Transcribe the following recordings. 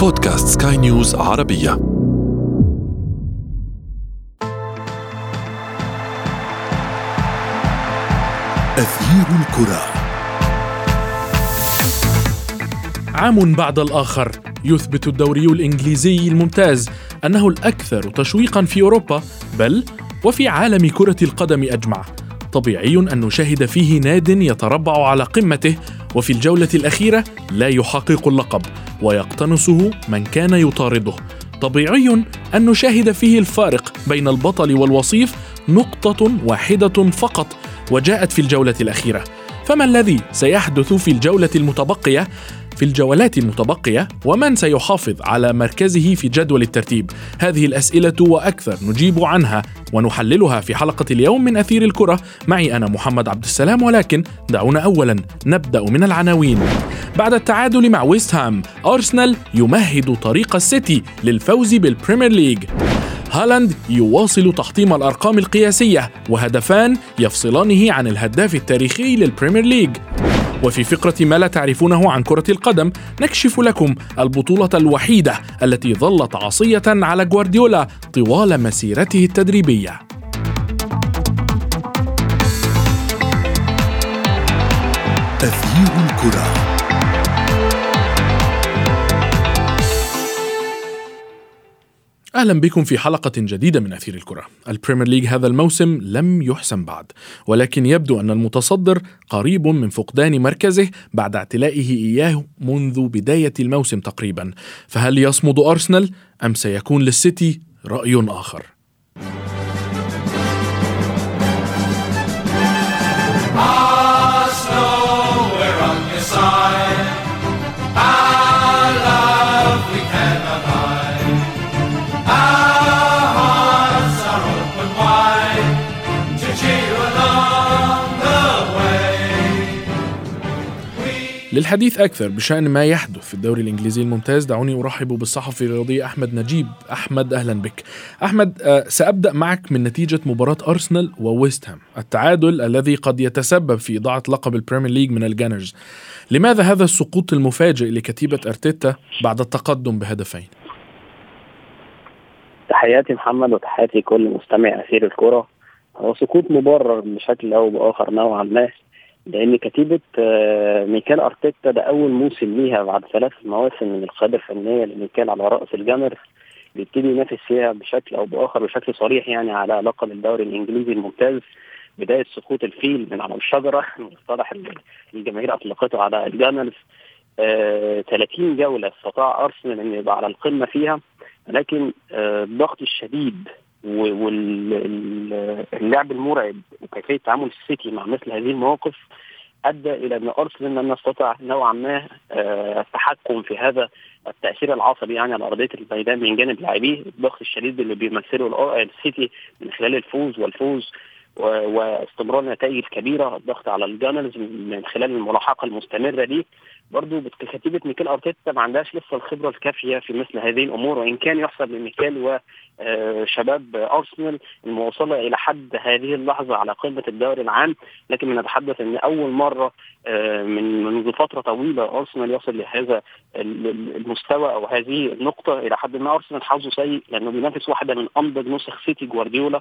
بودكاست سكاي نيوز عربية. أثير الكرة. عام بعد الآخر يثبت الدوري الإنجليزي الممتاز أنه الأكثر تشويقا في أوروبا بل وفي عالم كرة القدم أجمع. طبيعي أن نشاهد فيه ناد يتربع على قمته وفي الجولة الأخيرة لا يحقق اللقب ويقتنصه من كان يطارده. طبيعي أن نشاهد فيه الفارق بين البطل والوصيف نقطة واحدة فقط وجاءت في الجولة الأخيرة. فما الذي سيحدث في الجولة المتبقية؟ في الجولات المتبقية ومن سيحافظ على مركزه في جدول الترتيب. هذه الأسئلة وأكثر نجيب عنها ونحللها في حلقة اليوم من أثير الكرة. معي أنا محمد عبد السلام ولكن دعونا أولا نبدأ من العناوين. بعد التعادل مع ويست هام أرسنال يمهد طريق السيتي للفوز بالبريمير ليج. هالاند يواصل تحطيم الأرقام القياسية وهدفان يفصلانه عن الهداف التاريخي للبريمير ليج. وفي فقرة ما لا تعرفونه عن كرة القدم نكشف لكم البطولة الوحيدة التي ظلت عصية على جوارديولا طوال مسيرته التدريبية. أثير الكرة أهلا بكم في حلقة جديدة من أثير الكرة. البريمير ليج هذا الموسم لم يحسم بعد، ولكن يبدو أن المتصدر قريب من فقدان مركزه بعد اعتلائه إياه منذ بداية الموسم تقريبا. فهل يصمد أرسنال أم سيكون للسيتي رأي آخر؟ للحديث أكثر بشأن ما يحدث في الدوري الإنجليزي الممتاز. دعوني أرحب بالصحفي الرياضي أحمد نجيب. أحمد أهلا بك. أحمد آه، سأبدأ معك من نتيجة مباراة أرسنال وويست هام التعادل الذي قد يتسبب في إضاعة لقب البريمير ليج من الجانرز. لماذا هذا السقوط المفاجئ لكتيبة أرتيتا بعد التقدم بهدفين؟ تحياتي محمد وتحياتي لكل مستمع أثير الكرة. هو سقوط مبرر بشكل أو بآخر نوعا ما. لأن كتيبة آه، ميكال أرتيتا ده أول موسم ليها بعد ثلاث مواسم من القيادة الفنية لميكال على رأس الجانرز بيبتدي ينافس فيها بشكل أو بآخر بشكل صريح يعني على لقب الدوري الإنجليزي الممتاز بداية سقوط الفيل من على الشجرة المصطلح الجماهير أطلقته على الجانرز آه 30 جولة استطاع أرسنال انه يبقى على القمة فيها لكن آه الضغط الشديد واللعب المرعب وكيفية تعامل السيتي مع مثل هذه المواقف أدى إلى أن ارسنال لم يستطع نوعا ما آه، التحكم في هذا التأثير العصبي يعني على أرضية الميدان من جانب لاعبيه الضغط الشديد اللي بيمثله السيتي من خلال الفوز والفوز واستمرار النتائج الكبيره الضغط على الجانرز من خلال الملاحقة المستمرة دي. برضه كتيبه ميكيل أرتيتا ما عندهاش لسه الخبرة الكافية في مثل هذه الأمور وإن كان يحسب لميكيل وشباب آه، أرسنال المواصلة إلى حد هذه اللحظة على قمة الدوري العام. لكن نتحدث إن أول مرة آه، من منذ فترة طويلة أرسنال يصل لهذا المستوى أو هذه النقطة إلى حد ما. أرسنال حظه سيء لأنه بينافس واحدة من أنضج نسخ سيتي جوارديولا.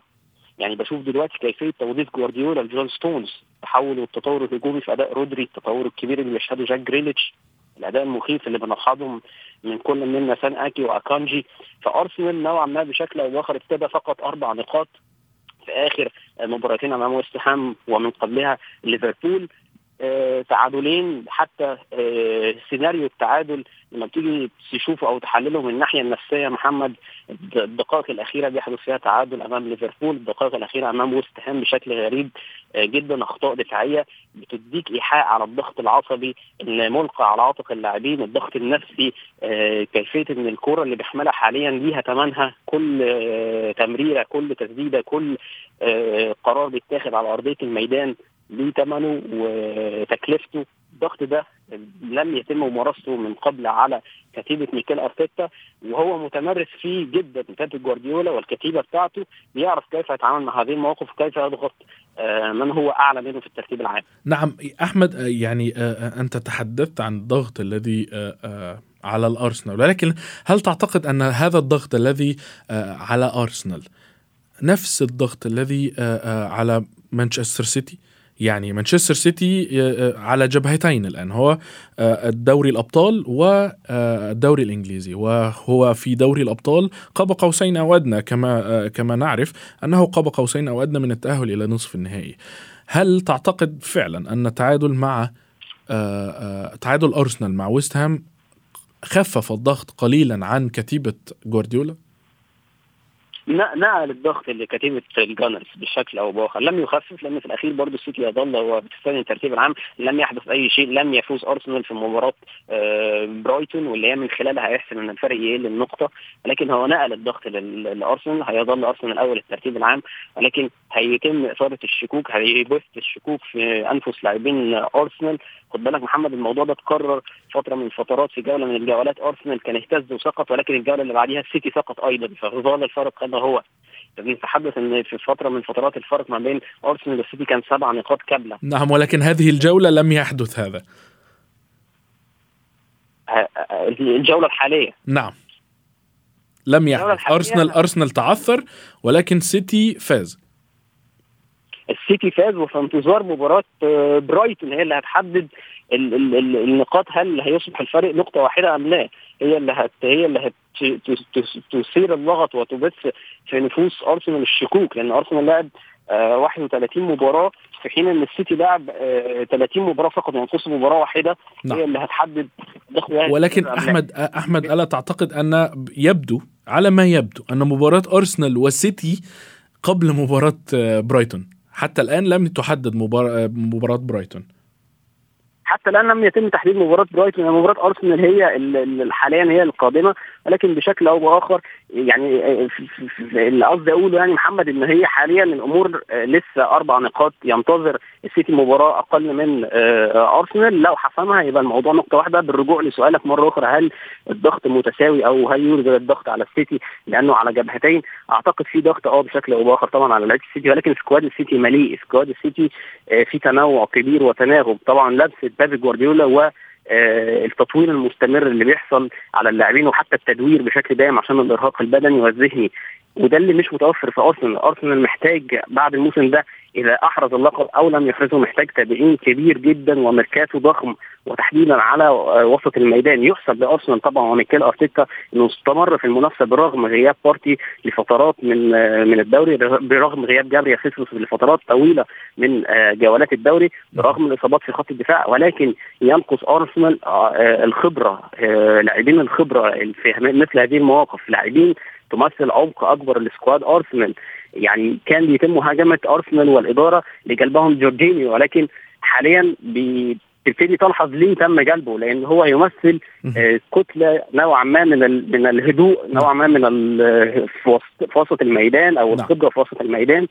يعني بشوف دلوقتي كيفية توظيف جوارديولا لجون ستونز التحول والتطور الهجومي في أداء رودري التطور الكبير اللي بيشهده جاك جريليتش الأداء المخيف اللي بنلحظه من كل من ناثان أكي وأكانجي. فأرسنال نوعا ما بشكل أو بآخر ابتدى فقط أربع نقاط في آخر مباراتين أمام ويست ومن قبلها ليفربول. تعادلين. حتى آه، سيناريو التعادل لما بتيجي تشوفه أو تحلله من الناحية النفسية محمد الدقائق الأخيرة بيحدث فيها تعادل أمام ليفربول. الدقائق الأخيرة أمام ويست هام بشكل غريب آه، جدا أخطاء دفاعية بتديك إيحاء على الضغط العصبي اللي ملقى على عاتق اللاعبين. الضغط النفسي كيفية إن الكرة اللي بيحملها حاليا ليها ثمنها كل تمريرة كل تسديدة كل قرار بيتاخد على أرضية الميدان. ليه ثمنه وتكلفته. الضغط ده لم يتم ممارسته من قبل على كتيبة ميكيل أرتيتا وهو متمرس فيه جدا. بيب جوارديولا والكتيبة بتاعته بيعرف كيف يتعامل مع هذه المواقف وكيف يضغط آه، من هو أعلى منه في الترتيب العام. نعم أحمد آه، يعني آه، أنت تحدثت عن الضغط الذي على الأرسنال ولكن هل تعتقد أن هذا الضغط الذي على أرسنال نفس الضغط الذي على مانشستر سيتي؟ يعني مانشستر سيتي على جبهتين الآن. هو الدوري الأبطال والدوري الإنجليزي. وهو في دوري الأبطال قاب قوسين أو أدنى كما كما نعرف أنه قاب قوسين أو أدنى من التأهل إلى نصف النهائي. هل تعتقد فعلا أن التعادل مع تعادل أرسنال مع ويست هام خفف الضغط قليلا عن كتيبة جوارديولا؟ نقل الضغط لكتيبه الجانرز بشكل أو بآخر. لم يخفف لأن في الأخير برضه السيتي يظل هو تاني الترتيب العام لم يحدث أي شيء لم يفوز أرسنال في مباراة برايتون واللي هي من خلالها هيحسم إن الفرق يقل لنقطة. ولكن هو نقل الضغط لارسنال هيظل أرسنال الأول الترتيب العام. ولكن هيتم إثارة الشكوك هيبث الشكوك في أنفس لاعبين أرسنال. خد بالك محمد الموضوع ده اتكرر فترة من الفترات في جولة من الجولات. أرسنال كان اهتز وسقط ولكن الجولة اللي بعديها السيتي سقط أيضا. فظل الفرق كما هو. نتحدث إن في فترة من فترات الفرق ما بين أرسنال والسيتي كان سبع نقاط كاملة؟ نعم ولكن هذه الجولة لم يحدث هذا. الجولة الحالية. نعم. لم يحدث. أرسنال أرسنال تعثر ولكن سيتي فاز. السيتي فاز وفي انتظار مباراة برايتون هي اللي هتحدد ال ال ال النقاط هل هيصبح الفرق نقطة واحدة أم لا. هي اللي هت هي اللي هت تثير اللغط وتبث في نفوس أرسنال الشكوك لأن أرسنال لعب آه 31 مباراة في حين إن السيتي لعب آه 30 مباراة فقط يعني مباراة واحدة نعم. هي اللي هتحدد ولكن أحمد أحمد ألا تعتقد أن يبدو على ما يبدو أن مباراة أرسنال والسيتي قبل مباراة برايتون؟ حتى الآن لم تحدد مباراة برايتون. حتى الآن لم يتم تحديد مباراة برايتون يعني مباراة أرسنال هي حاليا هي القادمة ولكن بشكل أو بآخر يعني اللي قصدي أقوله يعني محمد إن هي حاليا الأمور لسه أربع نقاط ينتظر السيتي مباراة أقل من أرسنال. لو حسمها يبقى الموضوع نقطة واحدة. بالرجوع لسؤالك مرة أخرى هل الضغط متساوي أو هل يوجد الضغط على السيتي؟ لأنه على جبهتين أعتقد في ضغط آه بشكل أو بآخر طبعا على لعيبة السيتي. ولكن squad السيتي مليء. squad السيتي في تنوع كبير وتناغم. طبعا لمسة بيب جوارديولا و التطوير المستمر اللي بيحصل على اللاعبين وحتى التدوير بشكل دائم عشان الإرهاق البدني والذهني. وده اللي مش متوفر في أرسنال. أرسنال محتاج بعد الموسم ده اذا أحرز اللقب أو لم يحرزه محتاج تدعيم كبير جدا وميركاتو ضخم وتحديدا على وسط الميدان. يحسب لأرسنال طبعا وميكيل أرتيتا إنه استمر في المنافسة برغم غياب بارتي لفترات من من الدوري برغم غياب جابرييل خيسوس لفترات طويلة من جولات الدوري برغم الإصابات في خط الدفاع. ولكن ينقص أرسنال الخبرة لاعبين الخبرة في مثل هذه المواقف. لاعبين تمثل عمق أكبر ل squad أرسنال. يعني كان بيتم مهاجمة أرسنال والإدارة لجلبهم جورجينيو ولكن حاليا بتبتدي تلحظ ليه تم جلبه لأن هو يمثل آه كتلة نوعا ما من من الهدوء نوعا ما من في وسط الميدان أو الخبرة في وسط الميدان.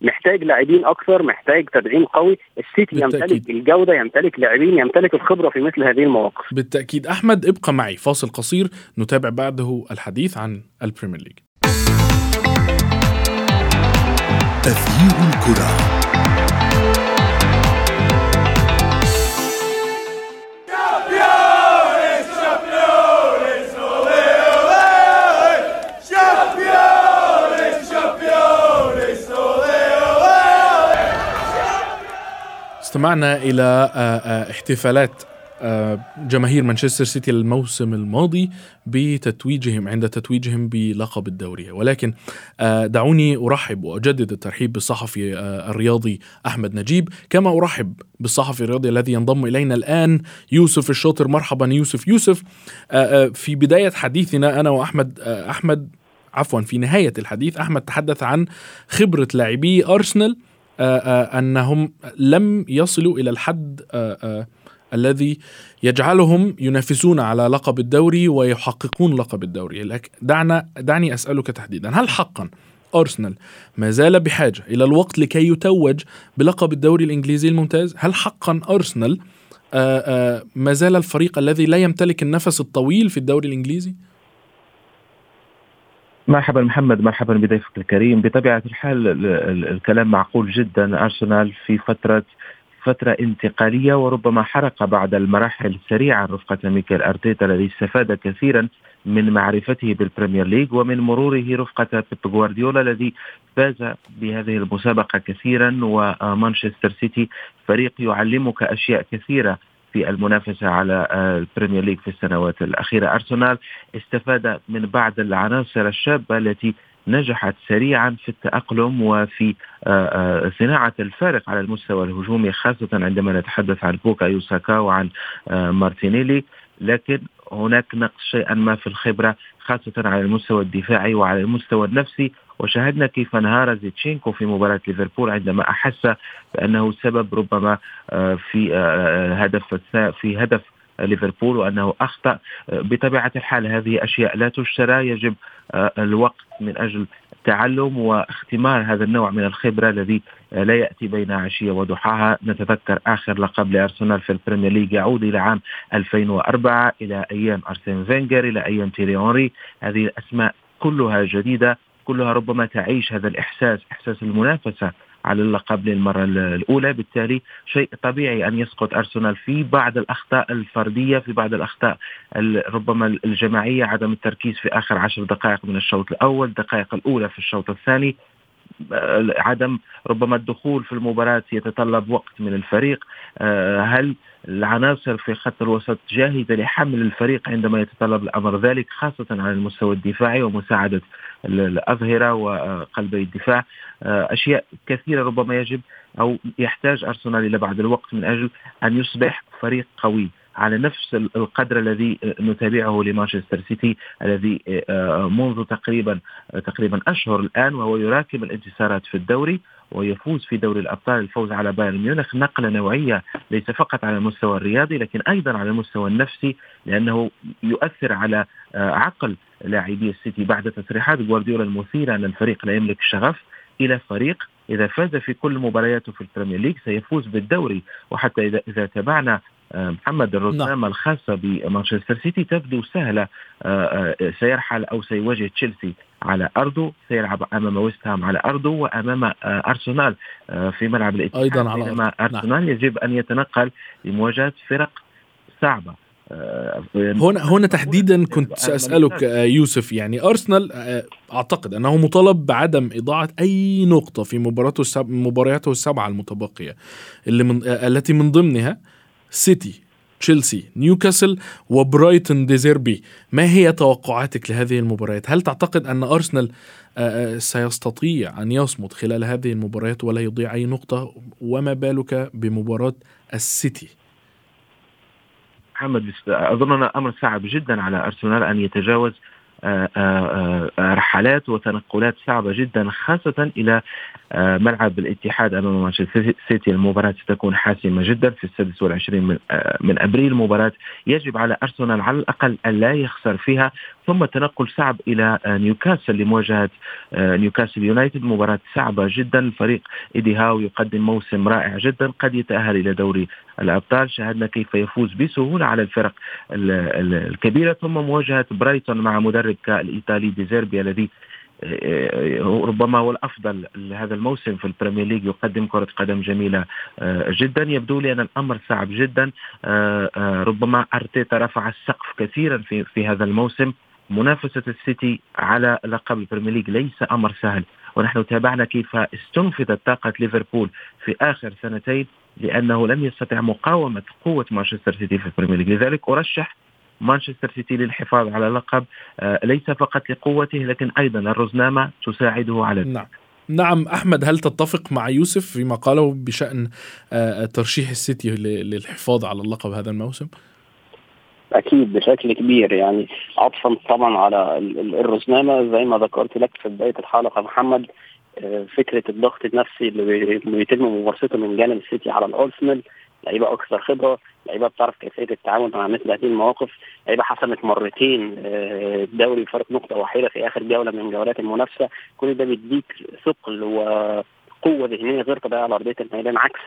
محتاج لاعبين أكثر محتاج تدعيم قوي. السيتي يمتلك الجودة يمتلك لاعبين يمتلك الخبرة في مثل هذه المواقف. بالتأكيد. أحمد ابقى معي فاصل قصير نتابع بعده الحديث عن البريمير ليج. تغيير الكرة. استمعنا إلى احتفالات جماهير مانشستر سيتي الموسم الماضي بتتويجهم عند تتويجهم بلقب الدوري. ولكن دعوني أرحب وأجدد الترحيب بالصحفي الرياضي أحمد نجيب كما أرحب بالصحفي الرياضي الذي ينضم إلينا الآن يوسف الشاطر. مرحبا يوسف. يوسف في بداية حديثنا أنا وأحمد أحمد عفوا في نهاية الحديث أحمد تحدث عن خبرة لاعبي أرسنال. أنهم لم يصلوا إلى الحد الذي يجعلهم ينافسون على لقب الدوري ويحققون لقب الدوري. دعنا دعني أسألك تحديدا هل حقا أرسنال ما زال بحاجة إلى الوقت لكي يتوج بلقب الدوري الإنجليزي الممتاز؟ هل حقا أرسنال ما زال الفريق الذي لا يمتلك النفس الطويل في الدوري الإنجليزي؟ مرحبا محمد مرحبا بضيفك الكريم. بطبيعة الحال الكلام معقول جدا. أرسنال في فترة فترة انتقالية وربما حرق بعد المراحل السريعة رفقة ميكيل أرتيتا الذي استفاد كثيرا من معرفته بالبريمير ليج ومن مروره رفقة بيب غوارديولا الذي فاز بهذه المسابقة كثيرا. ومانشستر سيتي فريق يعلمك أشياء كثيرة في المنافسة على البريمير ليج في السنوات الأخيرة. أرسنال استفاد من بعض العناصر الشابة التي نجحت سريعا في التأقلم وفي آه، آه، صناعة الفارق على المستوى الهجومي خاصة عندما نتحدث عن بوكايو ساكا وعن آه، مارتينيلي. لكن هناك نقص شيئا ما في الخبرة خاصة على المستوى الدفاعي وعلى المستوى النفسي. وشاهدنا كيف انهار زيتشينكو في مباراة ليفربول عندما أحس بأنه سبب ربما في هدف في هدف ليفربول وأنه أخطأ. بطبيعة الحال هذه أشياء لا تشترى. يجب آه، الوقت من أجل التعلم واختمار هذا النوع من الخبرة الذي لا يأتي بين عشية وضحاها. نتذكر آخر لقب لأرسنال في البريمير ليج يعود إلى عام 2004 إلى أيام ارسين فينجر إلى أيام تيري هذه الأسماء كلها جديدة. كلها ربما تعيش هذا الإحساس إحساس المنافسة على اللقب للمرة الأولى. بالتالي شيء طبيعي أن يسقط أرسنال في بعض الأخطاء الفردية في بعض الأخطاء ربما الجماعية عدم التركيز في آخر عشر دقائق من الشوط الأول الدقائق الأولى في الشوط الثاني. عدم ربما الدخول في المباراة يتطلب وقت من الفريق. آه، هل العناصر في خط الوسط جاهزة لحمل الفريق عندما يتطلب الأمر ذلك خاصة على المستوى الدفاعي ومساعدة الأظهرة وقلبي الدفاع؟ آه، أشياء كثيرة ربما يجب أو يحتاج أرسنال إلى بعض الوقت من أجل أن يصبح فريق قوي. على نفس القدر الذي نتابعه لمانشستر سيتي الذي آه، منذ تقريبا تقريبا أشهر الآن وهو يراكم الانتصارات في الدوري ويفوز في دوري الأبطال الفوز على بايرن ميونخ نقلة نوعية ليس فقط على المستوى الرياضي لكن أيضا على المستوى النفسي لأنه يؤثر على آه، عقل لاعبي السيتي بعد تصريحات جوارديولا المثيرة أن الفريق لا يملك شغف إلى فريق إذا فاز في كل مبارياته في البريمير ليج سيفوز بالدوري وحتى إذا إذا تابعنا آه، محمد الرزنامة نعم. الخاصة بمانشستر سيتي تبدو سهلة آه، آه، سيرحل أو سيواجه تشيلسي على أرضه سيلعب أمام ويست هام على أرضه وأمام أرسنال في ملعب الاتحاد أيضا على أرسنال نعم. يجب أن يتنقل لمواجهة فرق صعبة هنا هنا تحديدا كنت سأسألك يوسف يعني أرسنال أعتقد أنه مطالب بعدم إضاعة أي نقطة في مباراته. مبارياته السبعة المتبقية اللي من... التي من ضمنها سيتي تشيلسي نيوكاسل وبرايتون ديزيربي ما هي توقعاتك لهذه المباريات؟ هل تعتقد أن أرسنال سيستطيع أن يصمد خلال هذه المباريات ولا يضيع أي نقطة؟ وما بالك بمباراة السيتي؟ محمد أظن أمر صعب جدا على أرسنال أن يتجاوز آه، آه، آه، رحلات وتنقلات صعبة جدا خاصة إلى ملعب الاتحاد أمام مانشستر سيتي. المباراة ستكون حاسمة جدا في السادس والعشرين من, أبريل. مباراة يجب على أرسنال على الأقل أن لا يخسر فيها. ثم تنقل صعب إلى نيوكاسل لمواجهة نيوكاسل يونايتد. مباراة صعبة جدا. الفريق إيدي هاو يقدم موسم رائع جدا قد يتأهل إلى دوري الأبطال شاهدنا كيف يفوز بسهولة على الفرق الكبيرة. ثم مواجهة برايتون مع مدرب كالإيطالي ديزيربي الذي آه، آه، ربما هو الأفضل لهذا الموسم في ال Premier League يقدم كرة قدم جميلة آه، جدا. يبدو لي أن الأمر صعب جدا ربما أرتيتا رفع السقف كثيرا في في هذا الموسم. منافسة السيتي على لقب ال Premier League ليس أمر سهل. ونحن تابعنا كيف استنفذت طاقة ليفربول في آخر سنتين لأنه لم يستطع مقاومة قوة مانشستر سيتي في ال Premier League. لذلك أرشح مانشستر سيتي للحفاظ على اللقب آه، ليس فقط لقوته لكن أيضا الرزنامة تساعده على ذلك. نعم. نعم أحمد هل تتفق مع يوسف فيما قاله بشأن آه، ترشيح السيتي للحفاظ على اللقب هذا الموسم؟ أكيد بشكل كبير. يعني عطفا طبعا على الرزنامة. زي ما ذكرت لك في بداية الحلقة محمد آه، فكرة الضغط النفسي اللي بيتم ممارسته من جانب السيتي على الأرسنال. لعيبة أكثر خبرة. لعيبة بتعرف كيفية التعامل مع مثل هذه المواقف. لعيبة حسمت مرتين آه، الدوري بفرق نقطة واحدة في آخر جولة من جولات المنافسة. كل ده بيديك ثقل وقوة ذهنية غير طبيعية على أرضية الميدان عكس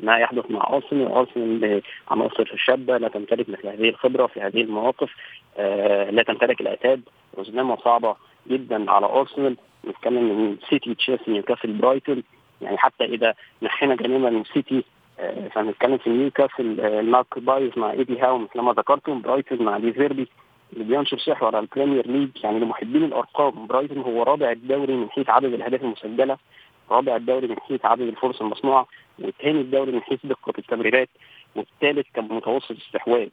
ما يحدث مع أرسنال أرسنال عناصر الشابه لا تمتلك مثل هذه الخبرة في هذه المواقف آه، لا تمتلك العتاد رزنامه صعبة جدا على أرسنال. نتكلم من سيتي تشيلسي نيوكاسل برايتون. يعني حتى إذا نحينا جانبا من سيتي فهنتكلم في نيوكاسل المارك بايز مع إيدي هاو مثل ما ذكرتم برايتون مع ديزيربي اللي بينشر سحر على ال Premier League يعني لمحبين الأرقام برايتون هو رابع الدوري من حيث عدد الأهداف المسجلة. رابع الدوري من حيث عدد الفرص المصنوعة والثاني الدوري من حيث دقة التمريرات والثالث كمتوسط استحواذ.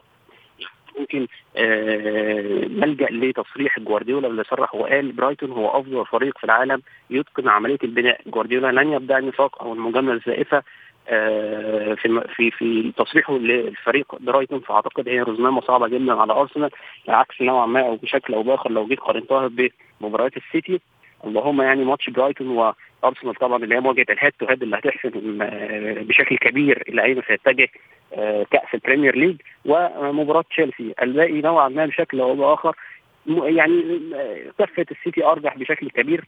ممكن آه نلجا لتصريح جوارديولا اللي صرح وقال برايتون هو أفضل فريق في العالم يتقن عملية البناء. جوارديولا لن يبدي النفاق أو المجاملة الزائفة آه في في في تصريحه للفريق برايتون. فأعتقد هي رزنامة صعبة جدا على أرسنال العكس نوعا ما أو بشكل أو بآخر لو جيت قارنتها بمباريات السيتي. اللهم يعني ماتش برايتون وارسنال طبعا اللي هي مواجهه ال head to head اللي هتحسم بشكل كبير إلى اين سيتجه كأس ال Premier League ومباراة تشيلسي. الباقي نوعا ما بشكل أو بآخر يعني كفه السيتي ارجح بشكل كبير.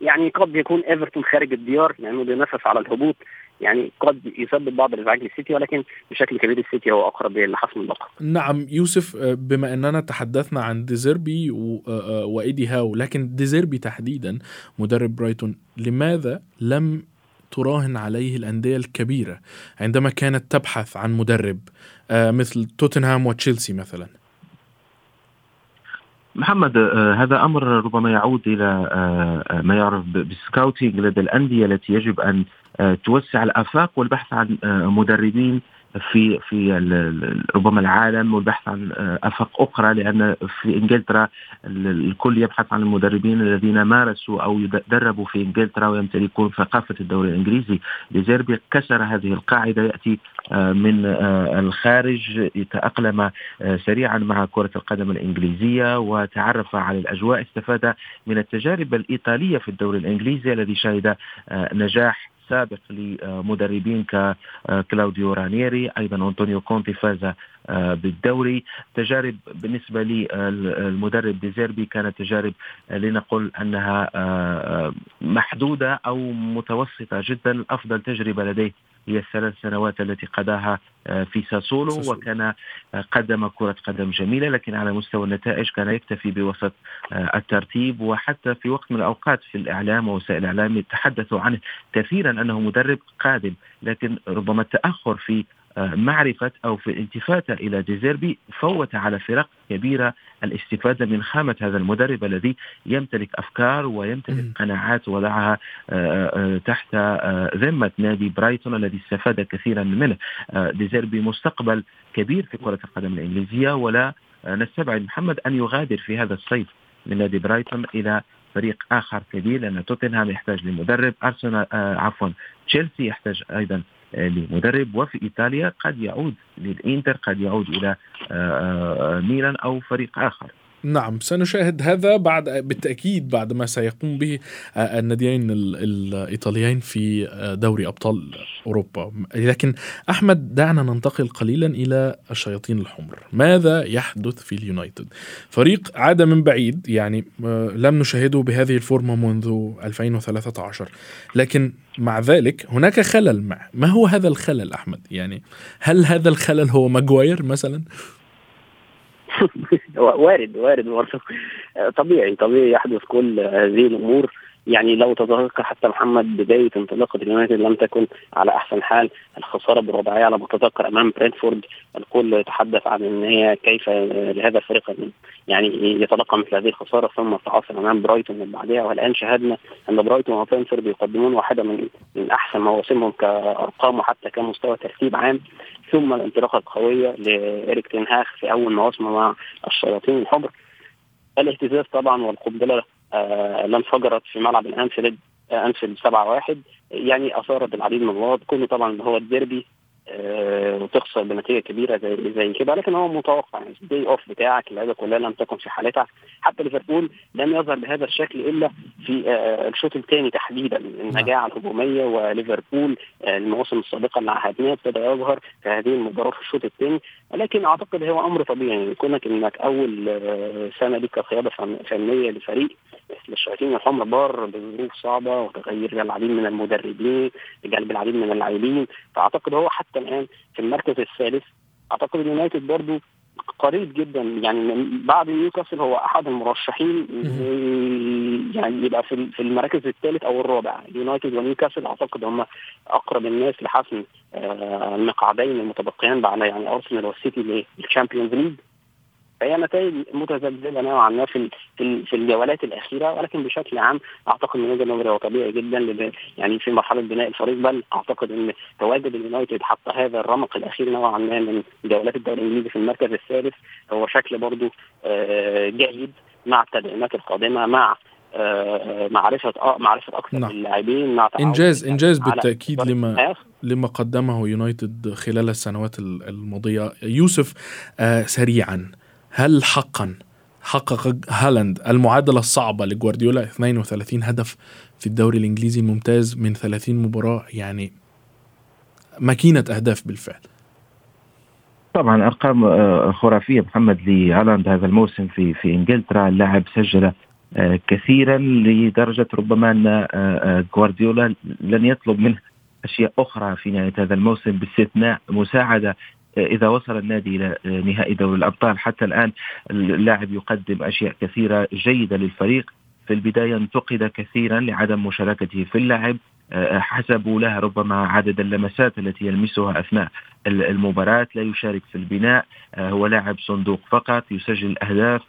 يعني قد يكون إيفرتون خارج الديار لأنه بينافس على الهبوط. يعني قد يسبب بعض الإزعاج للسيتي ولكن بشكل كبير السيتي هو أقرب لحسم اللقب. نعم يوسف بما أننا تحدثنا عن ديزيربي وإيدي هاو لكن ديزيربي تحديدا مدرب برايتون لماذا لم تراهن عليه الأندية الكبيرة عندما كانت تبحث عن مدرب مثل توتنهام وتشيلسي مثلا؟ محمد هذا أمر ربما يعود إلى ما يعرف بالسكاوتينج لدى الأندية التي يجب أن توسع الآفاق والبحث عن مدربين في في ربما العالم والبحث عن آفاق أخرى لأن في إنجلترا الكل يبحث عن المدربين الذين مارسوا أو دربوا في إنجلترا ويمتلكون ثقافة الدوري الإنجليزي. ديزيربي كسر هذه القاعدة يأتي من الخارج يتأقلم سريعا مع كرة القدم الإنجليزية وتعرف على الأجواء استفاد من التجارب الإيطالية في الدوري الإنجليزي الذي شهد نجاح سابق لمدربين ككلاوديو رانيري. أيضا أنطونيو كونتي فاز بالدوري. تجارب بالنسبة للمدرب ديزيربي كانت تجارب لنقول أنها محدودة أو متوسطة جدا. أفضل تجربة لديه هي الثلاث سنوات التي قضاها في ساسولو وكان قدم كرة قدم جميلة لكن على مستوى النتائج كان يكتفي بوسط الترتيب. وحتى في وقت من الأوقات في الإعلام ووسائل الإعلام يتحدثوا عنه كثيرا أنه مدرب قادم لكن ربما التأخر في معرفة أو في الالتفات إلى ديزيربي فوت على فرق كبيرة الاستفادة من خامة هذا المدرب الذي يمتلك أفكار ويمتلك قناعات وضعها تحت ذمة نادي برايتون الذي استفاد كثيرا منه. ديزيربي مستقبل كبير في كرة القدم الإنجليزية ولا نستبعد محمد أن يغادر في هذا الصيف من نادي برايتون إلى فريق آخر كبير لأن توتنهام يحتاج لمدرب أرسنال آه عفوا تشيلسي يحتاج أيضا لمدرب وفي إيطاليا قد يعود للإنتر قد يعود إلى ميلان أو فريق آخر. نعم سنشاهد هذا بعد بالتأكيد بعد ما سيقوم به الناديين الإيطاليين في دوري أبطال أوروبا. لكن أحمد دعنا ننتقل قليلا إلى الشياطين الحمر. ماذا يحدث في اليونايتد؟ فريق عاد من بعيد يعني لم نشاهده بهذه الفورمة منذ 2013 لكن مع ذلك هناك خلل مع. ما هو هذا الخلل أحمد؟ يعني هل هذا الخلل هو ماجواير مثلا؟ وارد وارد برضه طبيعي طبيعي يحدث كل هذه الأمور. يعني لو تذكر حتى محمد بداية انطلاقة اليونايتد لم تكن على أحسن حال الخسارة بالرباعية على ما اتذكر أمام برينفورد الكل يتحدث عن إن هي كيف لهذا الفريق يعني يتلقى مثل هذه الخسارة ثم تعثر أمام برايتون من بعدها والآن شاهدنا أن برايتون وبرينفورد يقدمون واحدة من من أحسن مواسمهم كأرقام وحتى كمستوى ترتيب عام ثم الانطلاقه القويه لإيريك تين هاج في أول مواسمه مع الشياطين الحمر. الاهتزاز طبعا والقنبلة آه لم فجرت في ملعب الأنفيلد آه أنفيلد 7 1 يعني أثارت العديد من اللغط. كله طبعا هو الديربي آه وتخسر بنتيجة كبيرة زي زي كده لكن هو متوقع. يعني ال day off بتاعك اللعيبة كلها لم تكن في حالتها. حتى ليفربول لم يظهر بهذا الشكل إلا في الشوط الثاني تحديدا. النجاعه الهجومية وليفربول المواسم السابقه اللي عهدناها ابتدى يظهر في هذه المباراة في الشوط الثاني. ولكن أعتقد هو أمر طبيعي. يعني كونك إنك أول سنة ليك كقياده فنية لفريق مثل الشياطين الحمر بار بظروف صعبة وتغير العديد من المدربين جلب العديد من اللاعبين. فأعتقد هو حتى الآن في المركز الثالث أعتقد اليونايتد برضو قريب جدا. يعني من بعد نيوكاسل هو أحد المرشحين يعني يبقى في في المراكز الثالث أو الرابع. يونايتد ونيوكاسل أعتقد هم أقرب الناس لحسم آه، المقعدين المتبقيان بعد يعني أرسنال والسيتي لل Champions League فهي نتائج متذبذبة نوعا ما في في الجولات الأخيرة ولكن بشكل عام أعتقد من وجهه نظري هو طبيعي جدا يعني في مرحلة بناء الفريق بل أعتقد إن تواجد اليونايتد حتى هذا الرمق الأخير نوعا ما من جولات الدوري الإنجليزي في المركز الثالث. هو شكل برضه آه، جيد مع التدعيمات القادمة مع آه، معرفة آه معرفة أكثر نعم. اللاعبين مع إنجاز إنجاز بالتأكيد لما لما قدمه يونايتد خلال السنوات الماضية. يوسف آه سريعا هل حقا حقق هالاند المعادلة الصعبة لجوارديولا؟ 32 هدف في الدوري الإنجليزي الممتاز من 30 مباراة يعني ماكينة أهداف بالفعل. طبعا أرقام آه، خرافية محمد لهالاند هذا الموسم في في إنجلترا. اللاعب سجل آه، كثيرا لدرجة ربما أن آه، جوارديولا لن يطلب منه أشياء أخرى في نهاية هذا الموسم باستثناء مساعدة إذا وصل النادي إلى نهائي دوري الأبطال حتى الآن اللاعب يقدم أشياء كثيرة جيدة للفريق. في البداية انتقد كثيرا لعدم مشاركته في اللعب. حسبوا لها ربما عدد اللمسات التي يلمسها أثناء المباراة. لا يشارك في البناء. هو لاعب صندوق فقط يسجل الاهداف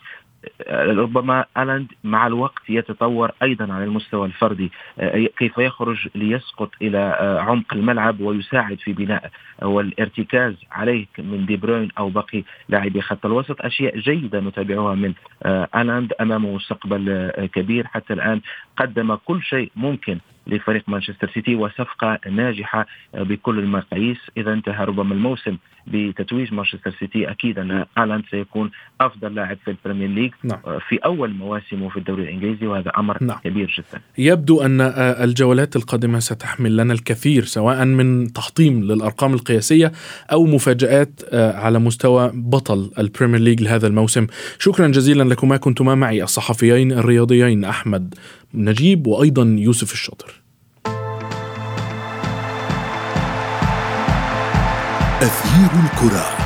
ربما الاند مع الوقت يتطور أيضا على المستوى الفردي. آه، كيف يخرج ليسقط إلى آه، عمق الملعب ويساعد في بناء والارتكاز عليه من دي بروين أو باقي لاعبي خط الوسط. أشياء جيدة نتابعها من آه، هالاند امامه مستقبل كبير. حتى الآن قدم كل شيء ممكن لفريق مانشستر سيتي وصفقة ناجحة بكل المقاييس إذا انتهى ربما الموسم بتتويج مانشستر سيتي أكيد أن هالاند سيكون أفضل لاعب في البريمير ليج نعم. في أول مواسمه في الدوري الإنجليزي وهذا أمر نعم. كبير جدا يبدو أن الجولات القادمة ستحمل لنا الكثير سواء من تحطيم للأرقام القياسية أو مفاجآت على مستوى بطل البريمير ليج لهذا الموسم شكرا جزيلا لكما كنتما معي الصحفيين الرياضيين أحمد نجيب وأيضا يوسف الشاطر. أثير الكرة.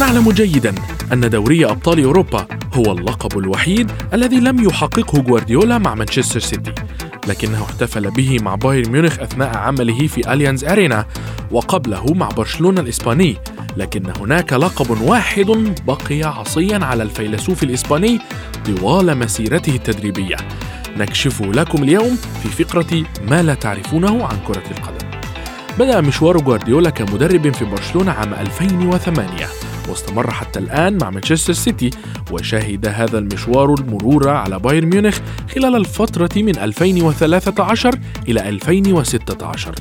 نعلم جيدا أن دوري أبطال أوروبا هو اللقب الوحيد الذي لم يحققه جوارديولا مع مانشستر سيتي لكنه احتفل به مع بايرن ميونخ أثناء عمله في أليانز أرينا وقبله مع برشلونة الإسباني لكن هناك لقب واحد بقي عصيا على الفيلسوف الإسباني طوال مسيرته التدريبية. نكشفه لكم اليوم في فقرة ما لا تعرفونه عن كرة القدم. بدأ مشوار جوارديولا كمدرب في برشلونة عام 2008 واستمر حتى الآن مع مانشستر سيتي وشهد هذا المشوار المرور على بايرن ميونخ خلال الفترة من 2013 إلى 2016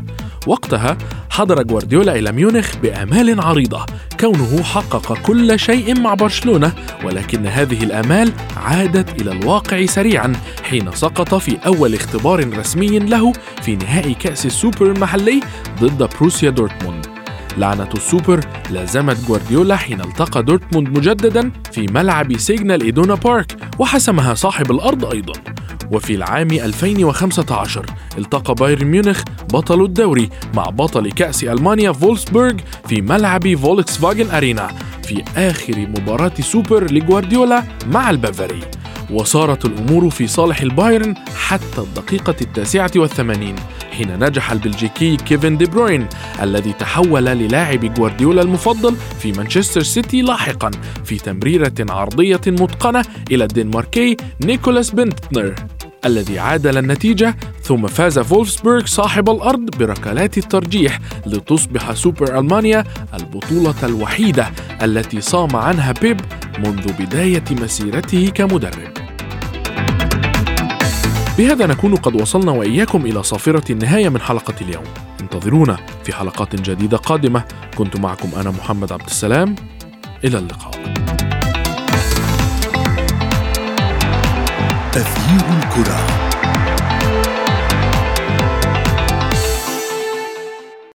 وقتها حضر جوارديولا إلى ميونخ بآمال عريضة كونه حقق كل شيء مع برشلونة ولكن هذه الآمال عادت إلى الواقع سريعا حين سقط في أول اختبار رسمي له في نهائي كأس السوبر المحلي ضد بوروسيا دورتموند. لعنة السوبر لازمت جوارديولا حين التقى دورتموند مجددا في ملعب سيجنال إيدونا بارك وحسمها صاحب الأرض أيضا. وفي العام 2015 التقى بايرن ميونخ بطل الدوري مع بطل كأس ألمانيا فولسبورغ في ملعب فولكس فاجن أرينا في آخر مباراة سوبر لجوارديولا مع البافاري. وصارت الأمور في صالح البايرن حتى الدقيقة التاسعة والثمانين حين نجح البلجيكي كيفن دي بروين الذي تحول للاعب جوارديولا المفضل في مانشستر سيتي لاحقا في تمريرة عرضية متقنة إلى الدنماركي نيكولاس بنتنر. الذي عادل النتيجة ثم فاز فولفسبورغ صاحب الأرض بركلات الترجيح لتصبح سوبر ألمانيا البطولة الوحيدة التي صام عنها بيب منذ بداية مسيرته كمدرب. بهذا نكون قد وصلنا وإياكم إلى صافرة النهاية من حلقة اليوم. انتظرونا في حلقات جديدة قادمة. كنت معكم أنا محمد عبد السلام. إلى اللقاء. تغيير الكره